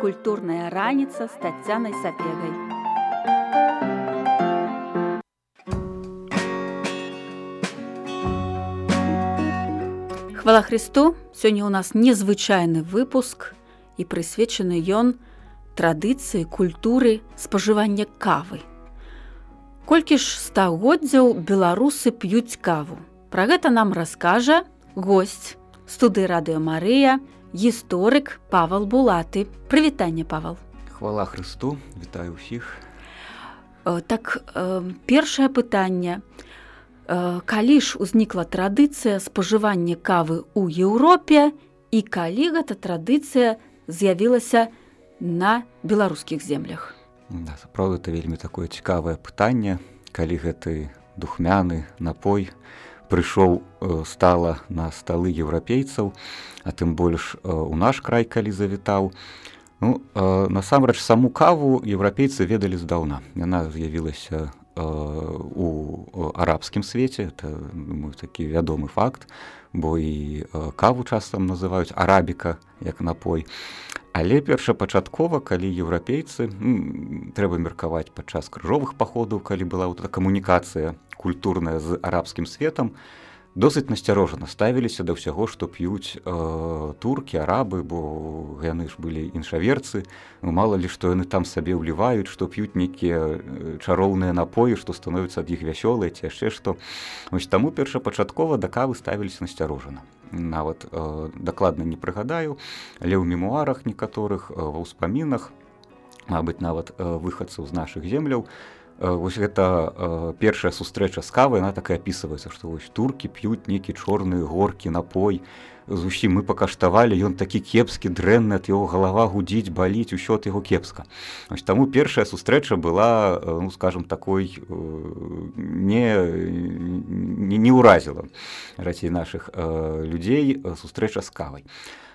культурная раніца з таццянай сапегай. Хвала Христу, сёння ў нас незвычайны выпуск і прысвечаны ён традыцыі культуры спажывання кавы. Колькі ж стагоддзяў беларусы п'юць каву. Пра гэта нам раскажа госць студы радыё Марыя, гісторык Павал Булаты. Прывітанне Павал. Хвала Христу, вітаю ўсіх. Э, так э, першае пытанне. Э, калі ж узнікла традыцыя спажывання кавы ў Еўропе і калі гэта традыцыя з'явілася на беларускіх землях. Да, сапраўды это вельмі такое цікавае пытанне, калі гэты духмяны напой, прыйшоў э, стала на сталы еўрапейцаў а тым больш э, у наш край калі завітаў ну э, насамрэч саму каву еўрапейцы ведалі здаўна яна з'явілася у арабскім свеце это думаю, такі вядомы факт бо і каву часам называюць арабіка як напой але першапачаткова калі еўрапейцы трэба меркаваць падчас крыжовых паходаў калі была вот камунікацыя культурная з арабскім светом досыць насцярожана ставіліся да ўсяго што п'юць э, туркі арабы бо яны ж былі іншаверцы. Мала ли што яны там сабе ўліваюць што п'юць нейкія э, чароўныя напоі што становяцца ад іх вясёлыя ці яшчэ што. Ось таму першапачаткова да кавы ставіліся насцярожана нават э, дакладна не прыгадаю але ў мемуарах некаторых э, ва ўспамінах мабыць нават э, выхадцаў з нашых земляў вось гэта э, першая сустрэча з кавай она так і апісваецца што вось туркі п'юць нейкі чорныя горкі напой. Зусім мы пакаштавалі ён такі кепскі дрэнны ад яго галава гудзіць баліць усё ад яго кепска. Ось таму першая сустрэча была э, ну скажем такой не не, не ўразіла рацей наших людзей сустрэча з кавай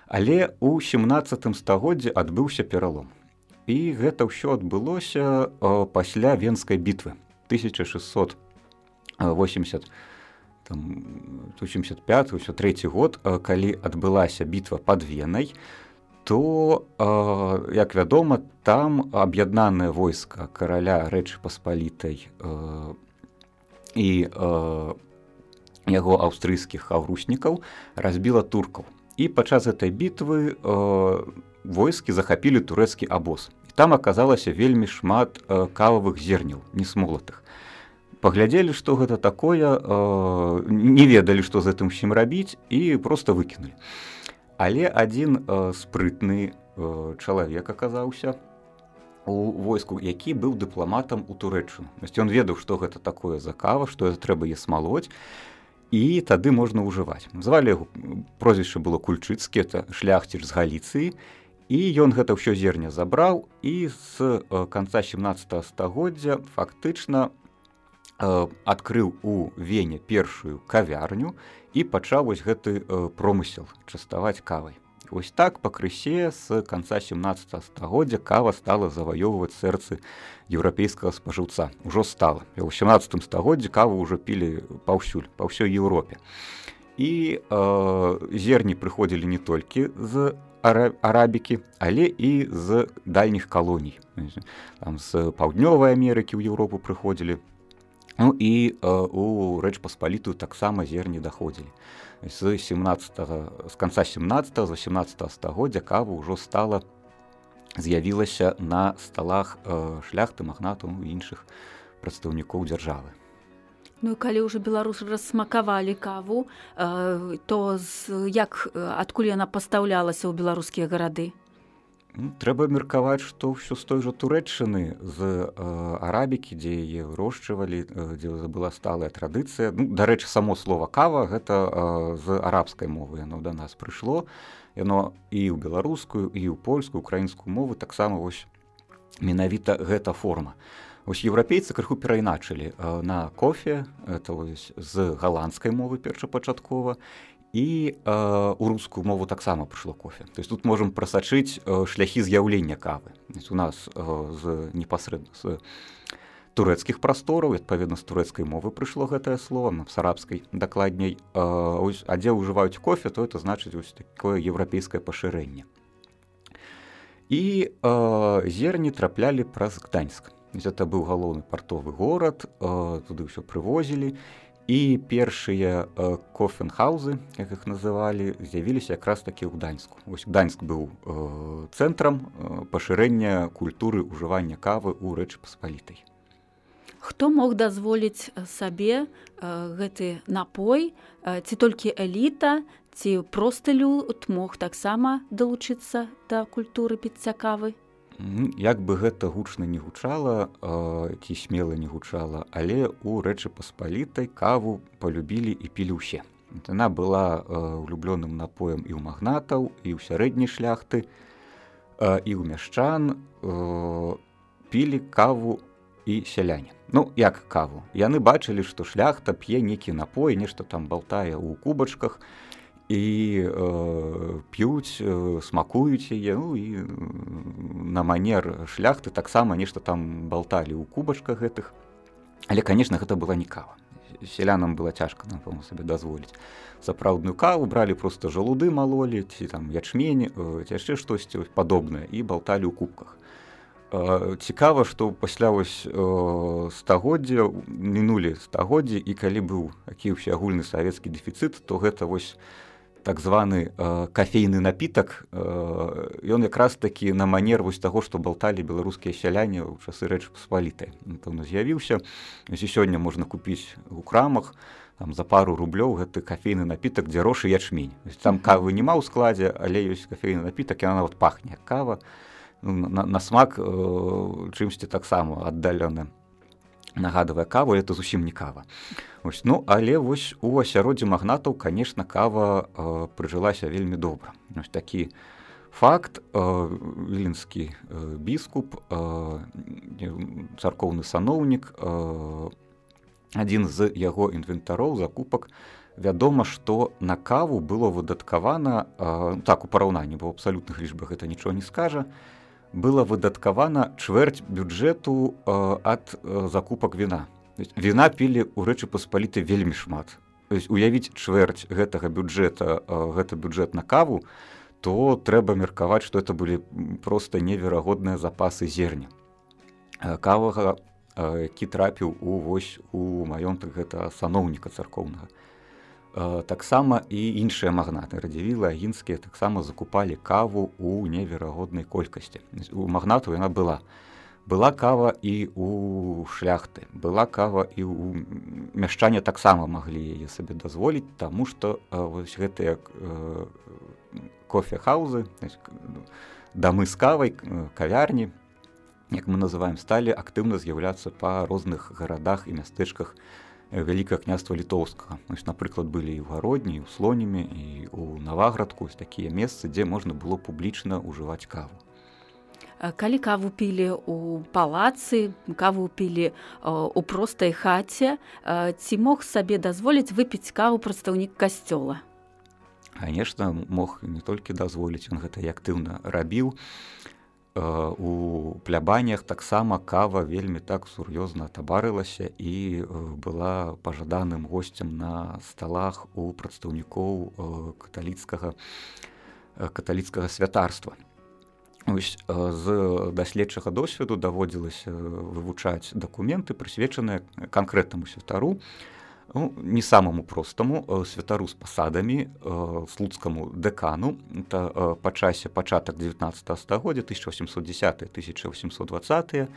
але у 17 стагоддзе адбыўся пералом і гэта ўсё адбылося пасля венскай бітвы 1680 85 ўсё трэці год калі адбылася бітва под венай то як вядома там аб'яднанае войска караля рэчы паспалітай і яго аўстрыйскіх аўруснікаў разбіла туркаў. І падчас этой бітвы войскі захапілі турэцкі абоз. І там аказалася вельмі шмат э, кававых зерняў, несмолатых. Паглядзелі, што гэта такое, э, не ведалі, што з гэтым усім рабіць і проста выкінулі. Але адзін э, спрытны э, чалавек аказаўся войску, які быў дыпламатам у турэчыну. Ён ведаў, што гэта такое за кава, што трэба е смалоць, і тады можна ўжываць. Звалі яго прозвішча было кульчыцкі, это шляхціш з галіцыі, і ён гэта ўсё зерня забраў і з э, канца 17 стагоддзя фактычна э, адкрыў у вене першую кавярню і пачаў вось гэты э, промысел частаваць кавай. Вось так пакрысе з канца 17 стагоддзя кава стала заваёўваць сэрцы еўрапейскага спажыўца. Ужо стала. У 18 стагоддзе каву ўжо пілі паўсюль па ўсёй Еўропе. І э, зерні прыходзілі не толькі з арабікі але і з дальніх калоній там з паўднёвай Амерыкі ў Еўропу прыходзілі. Ну і э, у рэч паспалітую таксама зерні даходзілі. З 17 з канца 17 з 18 стагоддзя каву ўжо стала з'явілася на сталах э, шляхты магнату іншых прадстаўнікоў дзяржавы Ну калі ўжо беларусы рассмакавалі каву, э, то з, як адкуль яна пастаўлялася ў беларускія гарады? Ну, трэба меркаваць, што ўсё з той жа турэччыны з э, арабікі, дзе яе вырошчвалі, э, дзе была сталая традыцыя. Ну, дарэчы, само слова кава гэта э, з арабскай мовы яно да нас прыйшло. Яно і ў беларускую, і ў польскую, украінскую мову таксама вось менавіта гэта форма. Вось еўрапейцы крыху перайначылі на кофе это з галандскай мовы першапачаткова і э, у рускую мову таксама прыйшло кофе. То есть тут можам прасачыць э, шляхі з'яўлення кавы. у нас э, з непасрэдна з турэцкіх прастораў, адпаведна з турэцкай мовы прыйшло гэтае слово на сарабскай дакладней. Э, а дзе ўжываюць кофе, то это значыць такое еўрапейскае пашырэнне. і э, зерні траплялі праз гданьск это быў галоўны партовы горад туды ўсё прывозілі. І першыя кофенхаузы як іх называлі з'явіліся якраз такі ў гданьску. Ось гданьск быў цэнтрам пашырэння культуры ўжывання кавы ў рэчы паспалітай. Хто мог дазволіць сабе гэты напой? Ці толькі эліта ці просты люд мог таксама далучыцца да культуры піцця кавы як бы гэта гучна не гучала ці смела не гучала але у рэчы паспалітай каву полюбілі і пілі ўсе. Яна была улюблёным напоем і ў магнатаў і ў сярэдняй шляхты і ў мяшчан пілі каву і сяляне. Ну як каву. Яны бачылі што шляхта п'е нейкі напой нешта там балтае ў кубачках і э, п'юць э, смакуюць яе ну, і на манер шляхты таксама нешта там балталі ў кубачках гэтых. Але конечно гэта была не кава. Селянам было цяжка напэўна сабе дазволіць сапраўдную каву бралі просто жалуды малолі ці там ячмень ці яшчэ штосьці падобнае і балталі ў кубках. Цікава што пасля вось стагоддзя мінулі стагоддзі і калі быў які ўсе агульны савецкі дэфіцыт то гэта вось так званы э, кафейны напітак ён э, якраз такі на манер вось таго што балталі беларускія сяляне ў часы рэч паспалітай напэўна з'явіўся і сёння можна купіць у крамах там за пару рублёў гэты кафейны напітак дзе рошы ячмень там кавы няма ў складзе але ёсць кафейны напітак яна нават пахне кава ну, на, на смак э, чымсьці таксама аддалёна нагадывае каву это зусім не кава. Ось ну але вось у асяроддзе магнатаў конечно кава э, прыжылася вельмі добра. Ось такі факт э, віленскі э, біскуп э, царкоўны саноўнік э, адзін з яго інвентароў закупак. Вядома што на каву было выдаткавана э, так у параўнанні бо абсалютных лічбах гэта нічого не скажа было выдаткавана чвэрць бюджэту э, ад э, закупак віна. Віна пілі ў рэчы паспаліты вельмі шмат. уявіць чвэрць гэтага бюджэта э, гэта бюджэт на каву, то трэба меркаваць, што это былі проста неверагодныя запасы зерня. Кавага, які трапіў у вось у маёнтах гэта саноўніка царкоўнага таксама і іншыя магнаты радзівілы агінскія таксама закупалі каву ў неверагоднай колькасці. У магнату яна была. Была кава і у шляхты была кава і у мяшчане таксама маглі яе сабе дазволіць таму што вось гэтыя кофехаузы дамы з кавай кавярні як мы называем сталі актыўна з'яўляцца па розных гарадах і мястэчках на вялікае княства літоўскага напрыклад былі і ў гародні у слонямі і у наваградку з такія месцы дзе можна было публічна ўжываць каву. Калі каву пілі у палацы каву пілі у простай хаце ці мог сабе дазволіць выпіць каву прадстаўнік касцёла? Конечно мог не толькі дазволіць он гэта актыўна рабіў у плябаннях таксама кава вельмі так сур'ёзна табарылася і была пажаданым госцем на сталах у прадстаўнікоў каталіцкага каталіцкага святарства. Ось, з даследчага досведу даводзілася вывучаць дакументы прысвечаныя канкрэтнаму святару, ну, не самому простаму э, святару з пасадамі э, слуцкаму дэкану это э, па часе пачатак 19 стагоддзя 1810 1820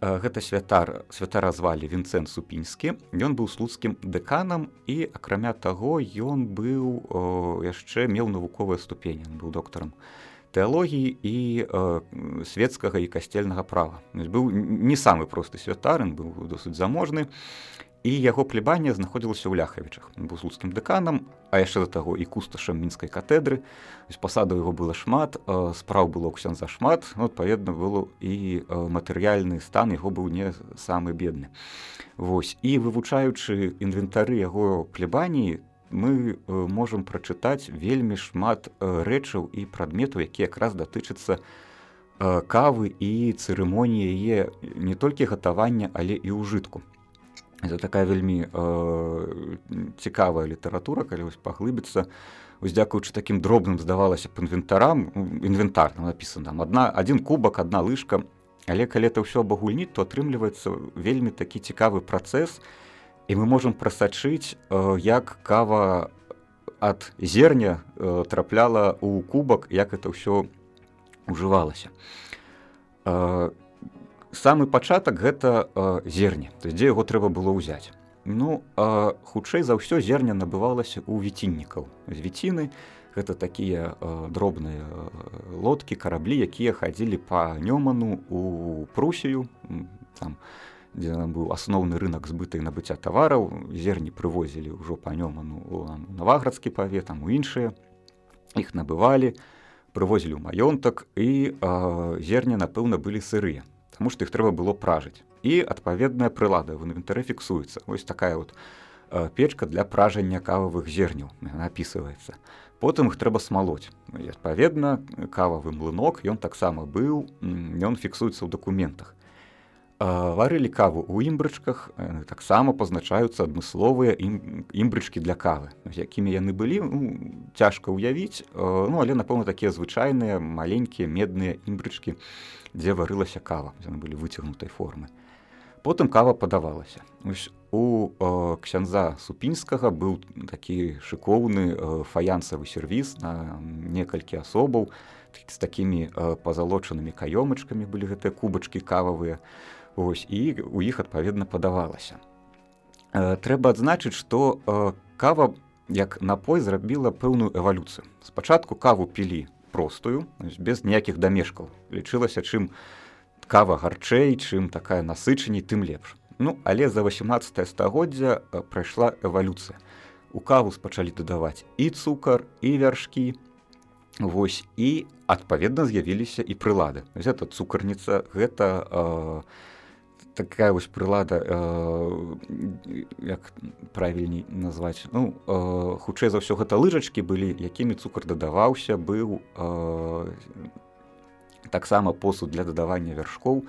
гэта святар святара звалі вінцэн супінскі ён быў слуцкім дэканам і акрамя таго ён быў яшчэ меў навуковыя ступені быў доктарам тэалогіі і светецкага і касцельнага права. Быў не самы просты святарын быў досыць заможны і яго плебанне знаходзілася ў ляхавічах. Быў слуцкім дэканам а яшчэ да таго і кусташам мінскай катедры з пасаду яго было шмат спраў было ксян за шмат ну, адпаведна было і матэрыяльны стан яго быў не самы бедны. Вось і вывучаючы інвентары яго плебаніі мы можам прачытаць вельмі шмат рэчаў і прадметаў які якраз датычацца кавы і цырымоніі яе не толькі гатавання але і ўжытку это такая вельмі э, цікавая літаратура калі вось паглыбіцца. Ось дзякуючы такім дробным здавалася б інвентарам інвентарным напісана там адна адзін кубак адна лыжка але калі это ўсё абагульніць то атрымліваецца вельмі такі цікавы працэс і мы можемм прасачыць як кава ад зерня трапляла у кубак як это ўсё ужывалася самы пачатак гэта зерне. То дзе яго трэба было ўзяць. Ну хутчэй за ўсё зерня набывалася у віціннікаў. З віціны гэта такія дробныя лодкі караблі якія хадзілі па нёману у прусію. Там дзе нам быў асноўны рынок збыта і набыцця тавараў. Зерні прывозілі ўжо па нёману наваградскі павет там у іншыя. Іх набывалі прывозілі ў маёнтак і зерня напэўна былі сырыя Таму што іх трэба было пражыць і адпаведная прылада в інвентары фіксуецца ось такая вот печка для пражання кававых зерняў напісваецца потым іх трэба смалоць адпаведна кававы млынок ён таксама быў ён фіксуецца ў дакументах варылі каву ў імбрычках таксама пазначаюцца адмысловыя імбрычкі для кавы якімі яны былі ну, цяжка ўявіць ну але напэўна такія звычайныя маленькія медныя імбрычкі дзе варылася кава яны былі выцягнутай формы. Потым кава падавалася. Ось у э, ксяндза супінскага быў такі шыкоўны э, фаянсавы сервіс на некалькі асобаў. З такімі э, пазалочанымі каёмачкамі былі гэтыя кубачкі кававыя ось і у іх адпаведна падавалася трэба адзначыць што кава як напой зрабіла пэўную эвалюцыю спачатку каву пілі простую без ніякіх дамешкаў лічылася чым кава гарчэй чым такая насычаней тым лепш Ну але за 18 стагоддзя прайшла эвалюцыя. У каву спачалі дадаваць і цукар і вяршкі. Вось і адпаведна з'явіліся і прылады. гэта цукарніца гэта э, такая вось прылада э, як правільней назваць ну, э, хутчэй за ўсё гэта лыжачкі былі, якімі цукар дадаваўся, быў э, таксама посуд для дадавання вяршкоў.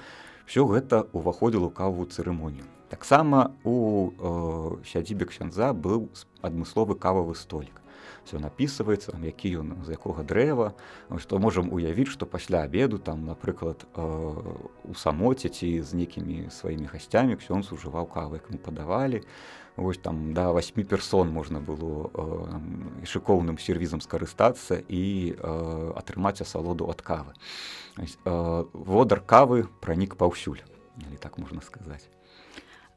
Все гэта уваходзіла ў каву цырымонію. Таксама у э, сядзібе ксяндза быў адмысловы кававы столік все напісваецца які ён з якога дрэва. Што можам уявіць што пасля обеду там напрыклад э, у самоце ці з нейкімі сваімі гасцямі ксён сужываў кавы як мы падавалі. Вось там да восьмі персон можна было э, шыкоўным сервізам скарыстацца і э, атрымаць асалоду ад кавы. Э, водар кавы пранік паўсюль так можна сказаць.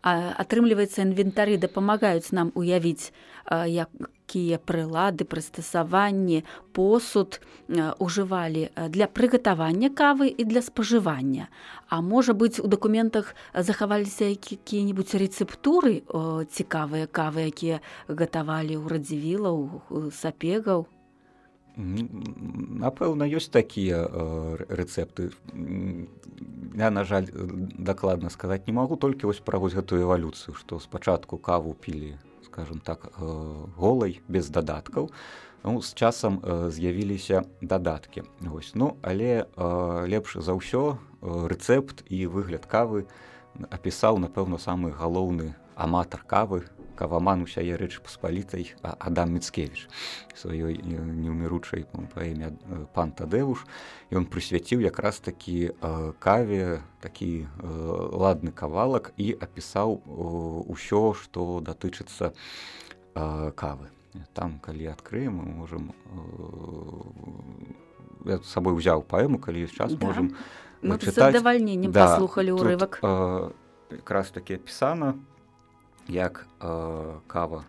Атрымліваецца інвентары дапамагаюць нам уявіць якія прылады прыстасаванні посуд ужывалі для прыгатавання кавы і для спажывання А можа быць у дакументах захаваліся якія-небудзь рэцэптуры цікавыя кавы якія гатавалі ў радзівілаў сапегаў напэўна ёсць такія э, рэцэпты я на жаль дакладна сказаць не магу толькі вось пра вось гэтую эвалюцыю што спачатку каву пілі скажем так э, голай без дадаткаў ну, з часам э, з'явіліся дадаткі вось ну але лепш за ўсё рэцэпт і выгляд кавы апісаў напэўна самы галоўны аматар кавы каваман усяе рэч паспалітай адам міцкевич сваёй неўміручай паэме пан тадэвуш ён прысвяціў якраз такі каве такі ладны кавалак і апісаў усё што датычыцца кавы. Там калі адкрыем мы можем я сабой узяў паэму калі ёсць час да. можем задавальненнем да, паслухалі ўрывак. Якраз такі апісана як э, кава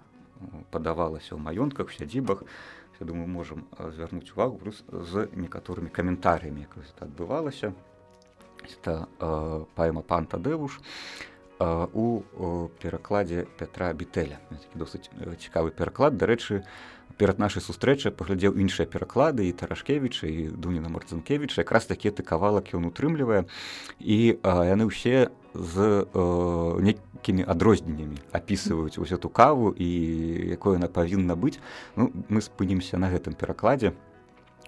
падавалася ў маёнтках сядзібах. Я думаю можам звярнуць увагу плюс з некаторымі каментарыямі як это адбывалася это э, паэма панта дэвуш э, у перакладзе петра бітэля досыць цікавы пераклад. Дарэчы перад нашай сустрэчы паглядзеў іншыя пераклады і тарашкевіча і дуніна марцынкевіча якраз такі ты кавалак ён утрымлівае. І а, яны ўсе з нейкімі адрозненнямі апісваюць ось эту каву і якое яна павінна быць ну, мы спынімся на гэтым перакладзе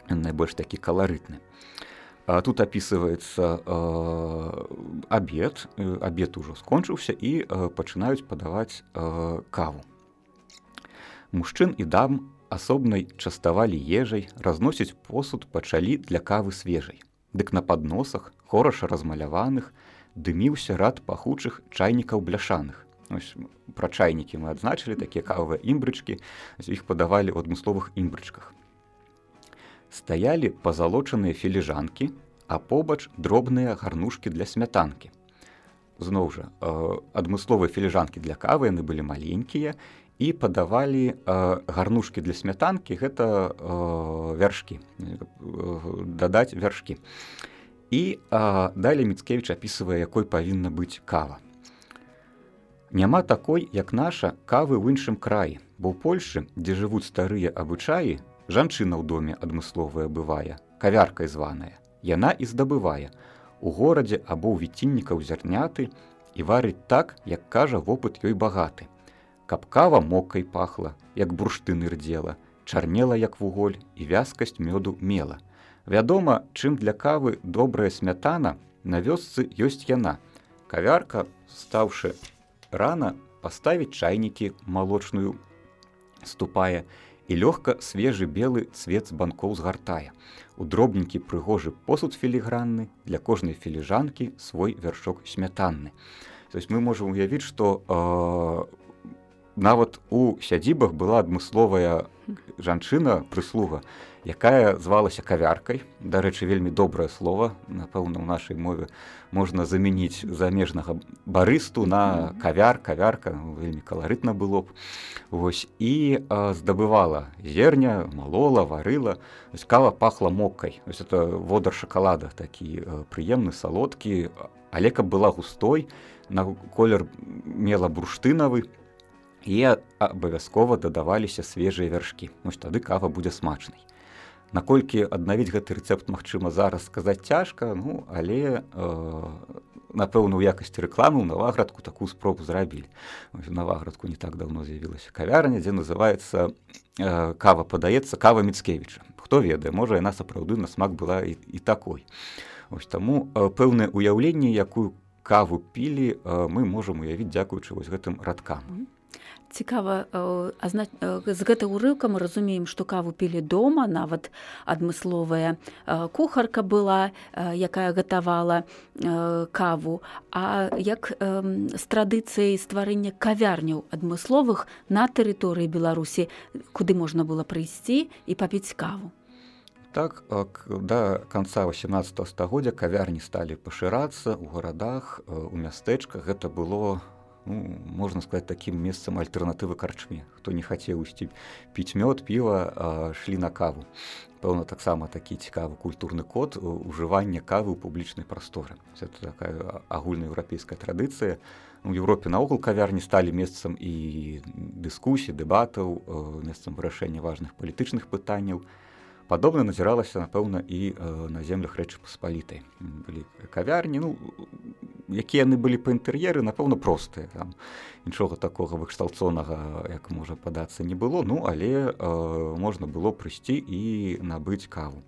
найбольш такі каларытны а тут апісваецца абед абед ужо скончыўся і а, пачынаюць падаваць а, каву. Мужчын і дам асобнай частавалі ежай, разносіць посуд пачалі для кавы свежай. Дык на падносах, хораша размаляваных, дыміўся рад пахучых чайнікаў бляшаных. Ось, пра чайнікі мы адзначылі такія кавыя імбрычкі, іх падавалі ў адмысловых імбрычках. Стаялі пазалочаныя філіжанкі, а побач дробныя гарнушкі для смятанкі. Зноў жа э, адмысловыя філіжанкі для кавы яны былі маленькія і падавалі э, гарнушкі для смятанкі гэта э, вяршкі э, дадаць вяршкі. І э, далей міцкевіч апісвае, якой павінна быць кава. Няма такой, як наша кавы ў іншым краі, бо ў Польшы, дзе жывуць старыя абычаі, жанчына ў доме адмысловая бывае, кавяркай званая яна і здабывае у горадзе або ў віціннікаў зярняты і варыць так, як кажа вопыт ёй багаты. Каб кава моккай пахла, як бурштыны рдзела, чарнела як вуголь і вязкасць мёду мела. Вядома, чым для кавы добрая смятана на вёсцы ёсць яна. Кавярка, стаўшы рана, паставіць чайнікі малочную ступае і лёгка свежы белы цвет з банкоў згартае. У дробненькі прыгожы посуд філігранны для кожнай філіжанкі свой вяршок смятанны. То есть мы можам уявіць, што э, нават у сядзібах была адмысловая жанчына прыслуга, якая звалася кавяркай. Дарэчы вельмі добрае слово. Напэўна у нашай мове можна замяніць замежнага барысту на кавяр кавярка. Вельмі каларытна было б. Вось і а, здабывала зерня малола варыла. Кава пахла моккай. Ось это водар шакалада такі прыемны салодкі. Але каб была густой на колер мела бурштынавы. І абавязкова дадаваліся свежыя вяршкі. Ось тады кава будзе смачнай наколькі аднавіць гэты рэцэпт магчыма зараз сказаць цяжка ну але э, напэўна у якасці рэкламы ў наваградку такую спробу зрабілі. Наваградку не так давно з'явілася кавярня дзе называется э, кава падаецца кава міцкевіча хто ведае можа яна сапраўды на смак была і, і такой. Ось таму э, пэўнае ўяўленне якую каву пілі э, мы можам уявіць дзякуючы вось гэтым радкам. Mm -hmm цікава з гэта ўрыўка мы разумеем што каву пілі дома нават адмысловая кухарка была якая гатавала каву. А як з традыцыяй стварэння кавярняў адмысловых на тэрыторыі беларусі куды можна было прыйсці і папіць каву? Так да конца 18 стагоддзя кавярні сталі пашырацца ў горадах у мястэчках. Гэта было у ну, можна сказать таким месцам альтэрнатывы карчме хто не хацеў ісці піць мёд піва шлі на каву. Пэўна таксама такі цікавы культурны код ужывання кавы ў публічнай прасторы это такая агульнаеўрапейская традыцыя у Еўропе наогул кавярні сталі месцам і дыскусій дэбатаў месцам вырашэння важных палітычных пытанняў падобна назіралася напэўна і на землях рэчы паспалітай былі кавярні ну якія яны былі па інтэр'еры напэўна простыя там. Нічога такога выкшталцонага як можа падацца не было. Ну але э, можна было прыйсці і набыць каву.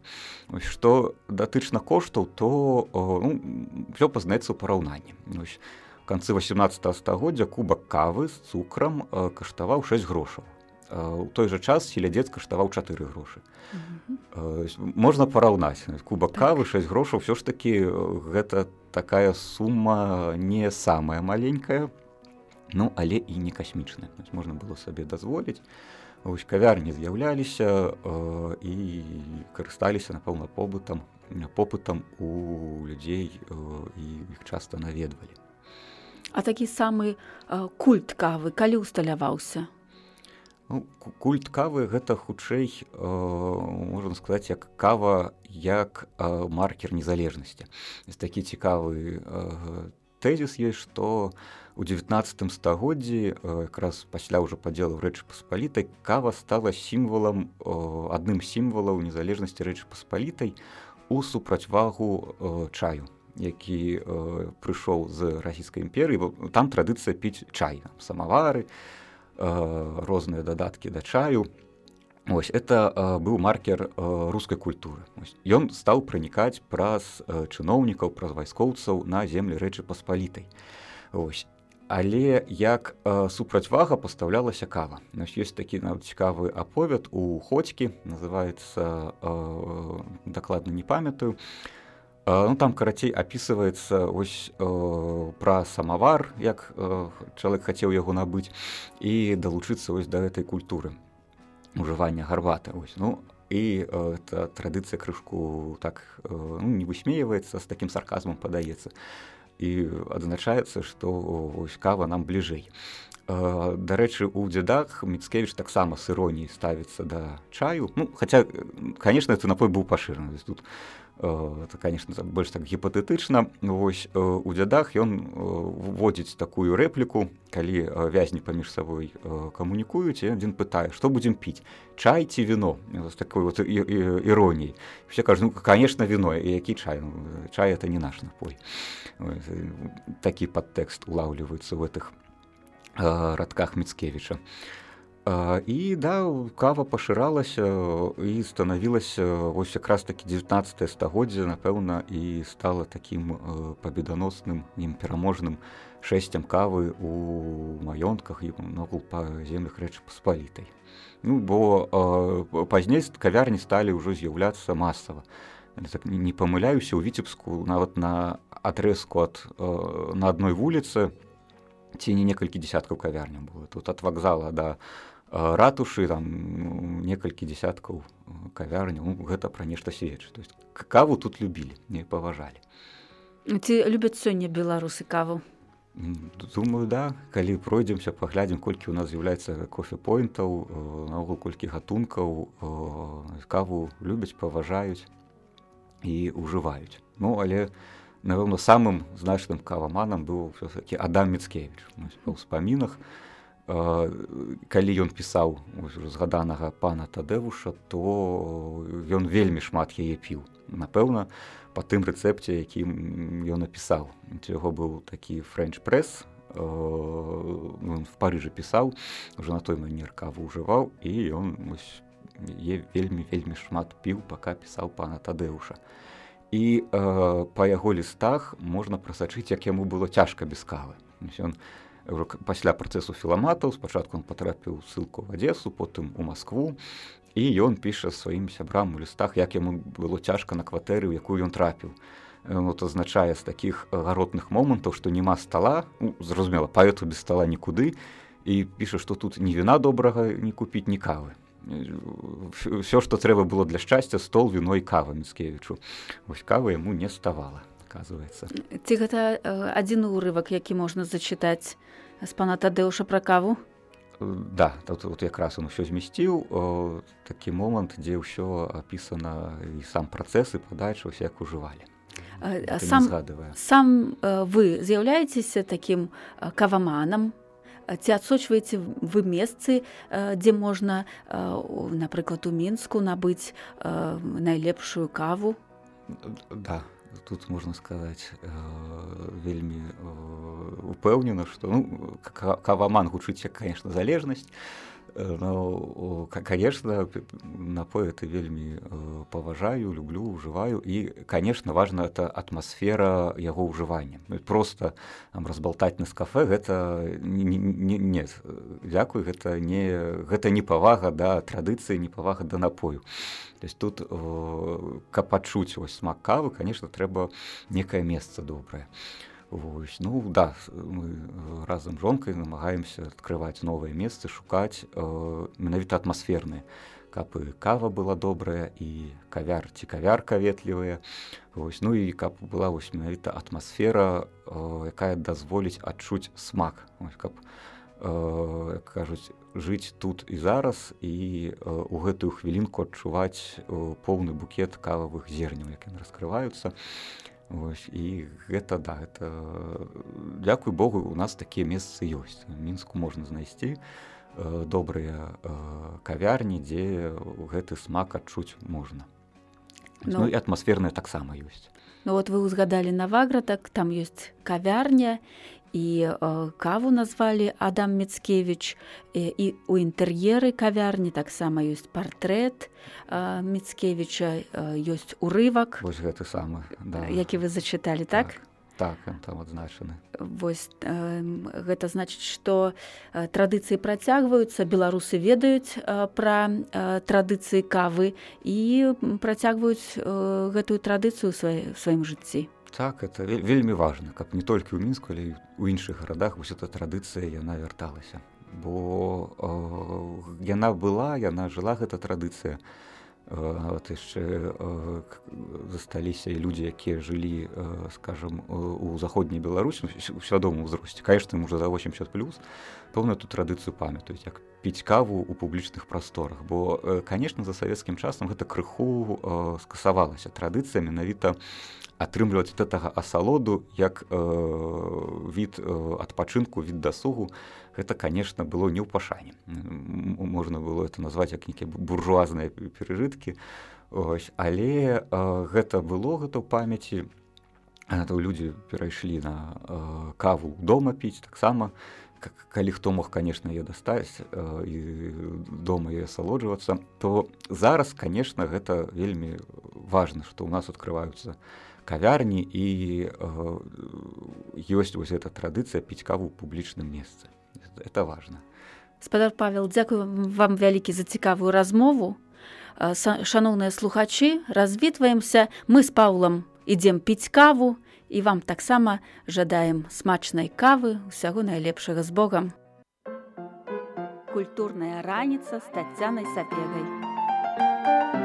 Ось што датычна коштаў то ну, все пазнаецца ў параўнанні. Канцы 18 стагоддзя кубак кавы з цукрам э, каштаваў 6 грошаў. У той жа час селядзец каштаваў чатыры грошы. Mm -hmm. можна параўнаць кубак кавы 6 грошаў все ж таки гэта такая сума не самая маленькая. Ну але і не касмічная. Можна было сабе дазволіць ось кавярні з'яўляліся э, і карысталіся напэўна побытам попытам у людзей э, і іх часта наведвалі. А такі самы э, культ кавы калі усталяваўся Ну, культ кавы гэта хутчэй э, можна сказаць як кава як э, маркер незалежнасці такі цікавы э, тэзіс ёсць што у 19 стагоддзі якраз пасля ўжо падзелу рэчы паспалітай кава стала сімвалам адным сімвалаў незалежнасці рэчы паспалітай у супрацьвагу чаю які прыйшоў з расійскай імперыі там традыцыя піць чай самавары Э, розныя дадаткі да чаю. Ось, это э, быў маркер э, рускай культуры. Ён стаў пранікаць праз э, чыноўнікаў, праз вайскоўцаў на землі рэчы паспалітай. але як супрацьвага пастаўлялася кава ёсць такі нават цікавы аповед у ходзькі называется дакладна не памятаю ну, там карацей опісваецца ось пра самавар як чалавек хацеў яго набыць і далучыцца ось да гэтай культуры ужывання гарбата ось ну і эта традыцыя крышку так ну, не высмейваецца з такім сарказмам падаецца. І адзначаецца што ось кава нам бліжэй. Дарэчы у дзедах міцкевич таксама с іроніяй ставіцца да чаю. Ну хаця конечно это напой быў пашыраны тут это конечно больш так гіпатэтычна вось у дзядах ён вводзіць такую рэпліку калі вязні паміж сабой камунікуюць адзін пытае што будзем піць чай ці віно з такой вот іроніяй все кажу ну, конечно віно і які чай? Ну, чай это не наш напой. Такі падтэкст улаўліваецца в гэтых радках міцкевіча і да кава пашыралася і станавілася вось якраз такі 19 стагоддзя напэўна і стала такім пабеданосным ім пераможным шэсцем кавы у маёнтках і ногул па землях рэчы паспалітай ну бо пазней кавярні сталі ўжо з'яўляцца масава так не памыляюся ў віцебску нават на адрэзку ад на адной вуліцы ці не некалькі десяткаў кавярня было. Тут ад вакзала да ратушы там некалькі десяткаў кавярня ну, гэта пра нешта сведчыць то есть каву тут любілі не паважалі ці любяць сёння беларусы каву? Думаю да. Калі пройдземся паглядзім колькі у нас з'яўляецца кофепоінтаў наогул колькі гатункаў каву любяць паважаюць і ўжываюць ну але у напэўна самым значным каваманам быў все-таки адам міцкевич па ўспамінах калі ён пісаў згаданага пана тадэвуша то ён вельмі шмат яе піў напэўна по тым рэцэпце якім ён напісаў яго быў такі френч пресс в парыжы пісаў уже на той манер каву ўжываў і ён вельмі вельмі шмат піў пока пісаў пана тадэуша і э, па яго лістах можна прасачыць як яму было цяжка без кавы. Ён пасля працэсу філаматаў спачатку он патрапіў ссылку в адесу потым у москву і ён піша сваім сябрам у лістах як яму было цяжка на кватэры у якую ён трапіў вот азначае з такіх гаротных момантаў што няма стола ну, зразумела паэту без стола нікуды і піша што тут ні віна добрага не купіць ні кавы все что трэба было для шчасця стол віной кава міцкевічу вось кава яму не ставала оказывается. Ці гэта адзін урывак які можна зачытаць з пана тадэуша пра каву? Да тут вот якраз он усё змясціў такі момант дзе ўсё апісана і сам працэс і падача усе як ужывалі сам сам вы з'яўляецеся такім каваманам ці адсочваеце вы месцы дзе можна напрыклад у мінску набыць найлепшую каву? Да тут можна сказаць вельмі упэўнена што ну, каваман гучыць конечно залежнасць Ну, конечно, напой это вельмі э, паважаю, люблю, ужываю. І, конечно, важна это атмасфера яго ўжывання. Ну, просто там, разбалтаць на кафе гэта не, не, не, дзякуй, гэта не, гэта не павага да традыцыі, не павага да напою. То есть тут э, каб пачуць смак кавы, конечно, трэба некае месца добрае. Вось. Ну да мы э, разам жонкай намагаемся адкрываць новыя месцы шукаць э, менавіта атмасферныя каб і кава была добрая і кавяр ці кавярка ветлівая Вось. ну і каб была вось менавіта атмасфера э, якая дазволіць адчуць смак Вось, каб э, кажуць жыць тут і зараз і э, у гэтую хвілінку адчуваць э, поўны букет кававых зерняў якім раскрываюцца Вось, і гэта да это дзякуй Богу у нас такія месцы ёсць. Мінску можна знайсці э, добрыя э, кавярні дзе гэты смак адчуць можна. Ну, ну і атмасферная таксама ёсць. Ну вот вы узгадалі навагра так там ёсць кавярня і э, каву назвалі Адам Мецкевич і, і у інтэр'еры кавярні таксама ёсць партрэт э, Мецкевіча э, ёсць урывак Вось гэты самы да. які вы зачыталі так, так? так там адзначаны вось э, гэта значыць што э, традыцыі працягваюцца беларусы ведаюць э, пра э, традыцыі кавы і працягваюць э, гэтую традыцыю свай сваім жыцці так это вельмі важна каб не толькі ў мінску але у іншых гарадах вось эта традыцыя яна вярталася бо э, яна была яна жыла гэта традыцыя вот яшчэ засталіся людзі якія жылі скажем у заходняй беларусі у свядомым узросце конечно уже за 80 плюс пэўна эту традыцыю памятаюць як піць каву у публічных прасторах бо конечно за савецкім часам гэта крыху скасавалася традыцыя менавіта атрымліваць гэтага асалоду як э, від э, адпачынку від дасугу гэта конечно было не ў пашане. Можна было это назваць як нейкія буржуазныя перажыткі ось але э, гэта было гэта ў памяці то людзі перайшлі на э, каву дома піць таксама. Калі хто мог конечно е дастаць э, і дома е асалоджвацца то зараз конечно гэта вельмі важна што ў нас открываюцца кавярні і ёсць вось эта традыцыя піць каву публічным месцы это важно. Спадар павел дзякую вам вялікі за цікавую размову. Шаноўныя слухачы развітваемся. Мы з паулам ідзем піць каву і вам таксама жадаем смачнай кавы усяго найлепшага з богам культурная раніца з таццянай сапегай.